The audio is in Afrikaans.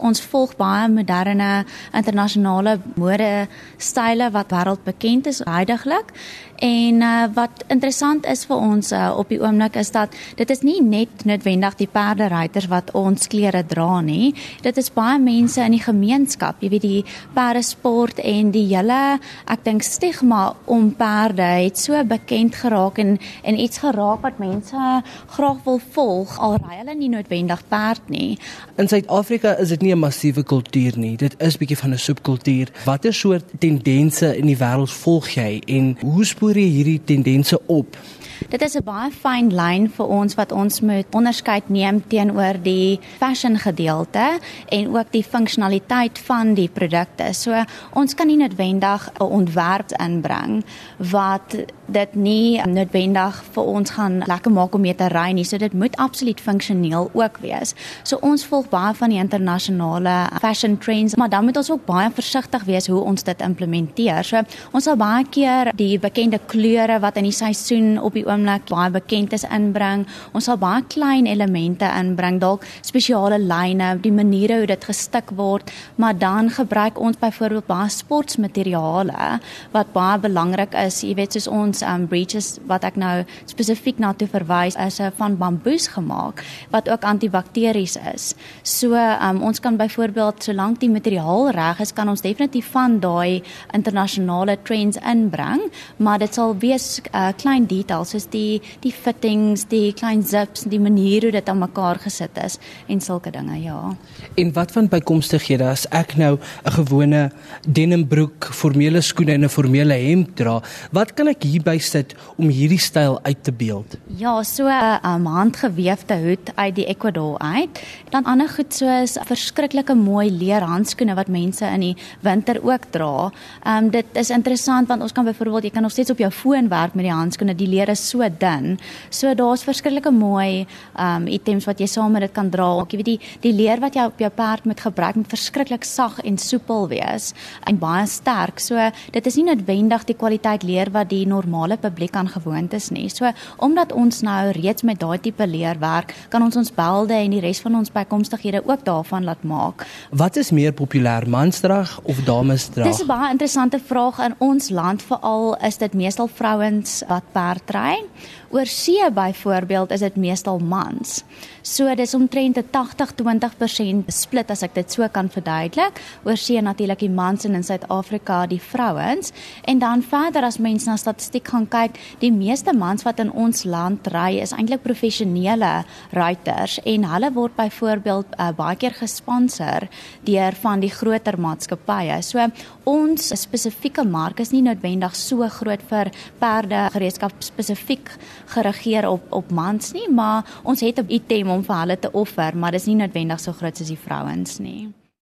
Ons volg baie moderne internasionale mode style wat wêreldbekend is heidaglik. En uh, wat interessant is vir ons uh, op die oomblik is dat dit is nie net noodwendig die perderuiters wat ons klere dra nie. Dit is baie mense in die gemeenskap, jy weet die perdesport en die hele ek dink stigma om perde het so bekend geraak en en iets geraak wat mense graag wil volg al ry hulle nie noodwendig perd nie. In Suid-Afrika is dit nie 'n massiewe kultuur nie. Dit is bietjie van 'n subkultuur. Watter soort tendense in die wêreld volg jy en hoe spoor jy hierdie tendense op? Dit is 'n baie fyn lyn vir ons wat ons moet onderskeid neem teenoor die fashion gedeelte en ook die funksionaliteit van die produkte. So ons kan nie noodwendig 'n ontwerp inbring wat dit nie noodwendig vir ons gaan lekker maak om mee te ry nie. So dit moet absoluut funksioneel ook wees. So ons volg baie van die internasionale fashion trends, maar dan moet ons ook baie versigtig wees hoe ons dit implementeer. So ons sal baie keer die bekende kleure wat in die seisoen op die oomblik baie bekend is inbring. Ons sal baie klein elemente inbring, dalk spesiale lyne, die maniere hoe dit gestik word, maar dan gebruik ons byvoorbeeld baie sportmateriale wat baie belangrik is. Jy weet soos ons um breeches wat ek nou spesifiek na toe verwys is van bamboes gemaak wat ook antibakteries is. So um ons kan byvoorbeeld solank die materiaal reg is, kan ons definitief van daai internasionale trends inbring, maar dit sal wees uh, klein details soos die die fittings, die klein zips, die manier hoe dit aan mekaar gesit is en sulke dinge, ja. En wat van bykomstighede as ek nou 'n gewone denimbroek, formele skoene en 'n formele hemp dra, wat kan ek hier bysit om hierdie styl uit te beeld? Ja, so 'n um, handgeweefde hoed uit die Ecuador uit. Dan ander goed soos verskriklike mooi leer handskoene wat mense in die winter ook dra. Ehm um, dit is interessant want ons kan byvoorbeeld jy kan nog steeds op jou foon werk met die handskoene. Die leer is so dun. So daar's verskillike mooi um items wat jy saam met dit kan dra. Ek weet die die leer wat jy op jou perd moet gebruik moet verskriklik sag en soepel wees en baie sterk. So dit is nie noodwendig die kwaliteit leer wat die normale publiek aan gewoond is nie. So omdat ons nou reeds met daai tipe leer werk, kan ons ons belde en die res van ons bykomstighede ook daarvan laat maak. Wat is meer populêr, mansdrag of damesdrag? Dis 'n baie interessante vraag in ons land veral is dit meestal vrouens wat perd ry. Oor see byvoorbeeld is dit meestal mans. So dis omtrent 'n 80-20% split as ek dit so kan verduidelik. Oor see natuurlik die mans en in Suid-Afrika die vrouens. En dan verder as mens na statistiek gaan kyk, die meeste mans wat in ons land ry is eintlik professionele ruiters en hulle word byvoorbeeld uh, baie keer gesponsor deur van die groter maatskappye. So ons spesifieke mark is nie noodwendig so groot vir perde gereedskap spesifiek geregeer op op mans nie, maar ons het 'n item om vir hulle te offer, maar dis nie noodwendig so groot soos die vrouens nie.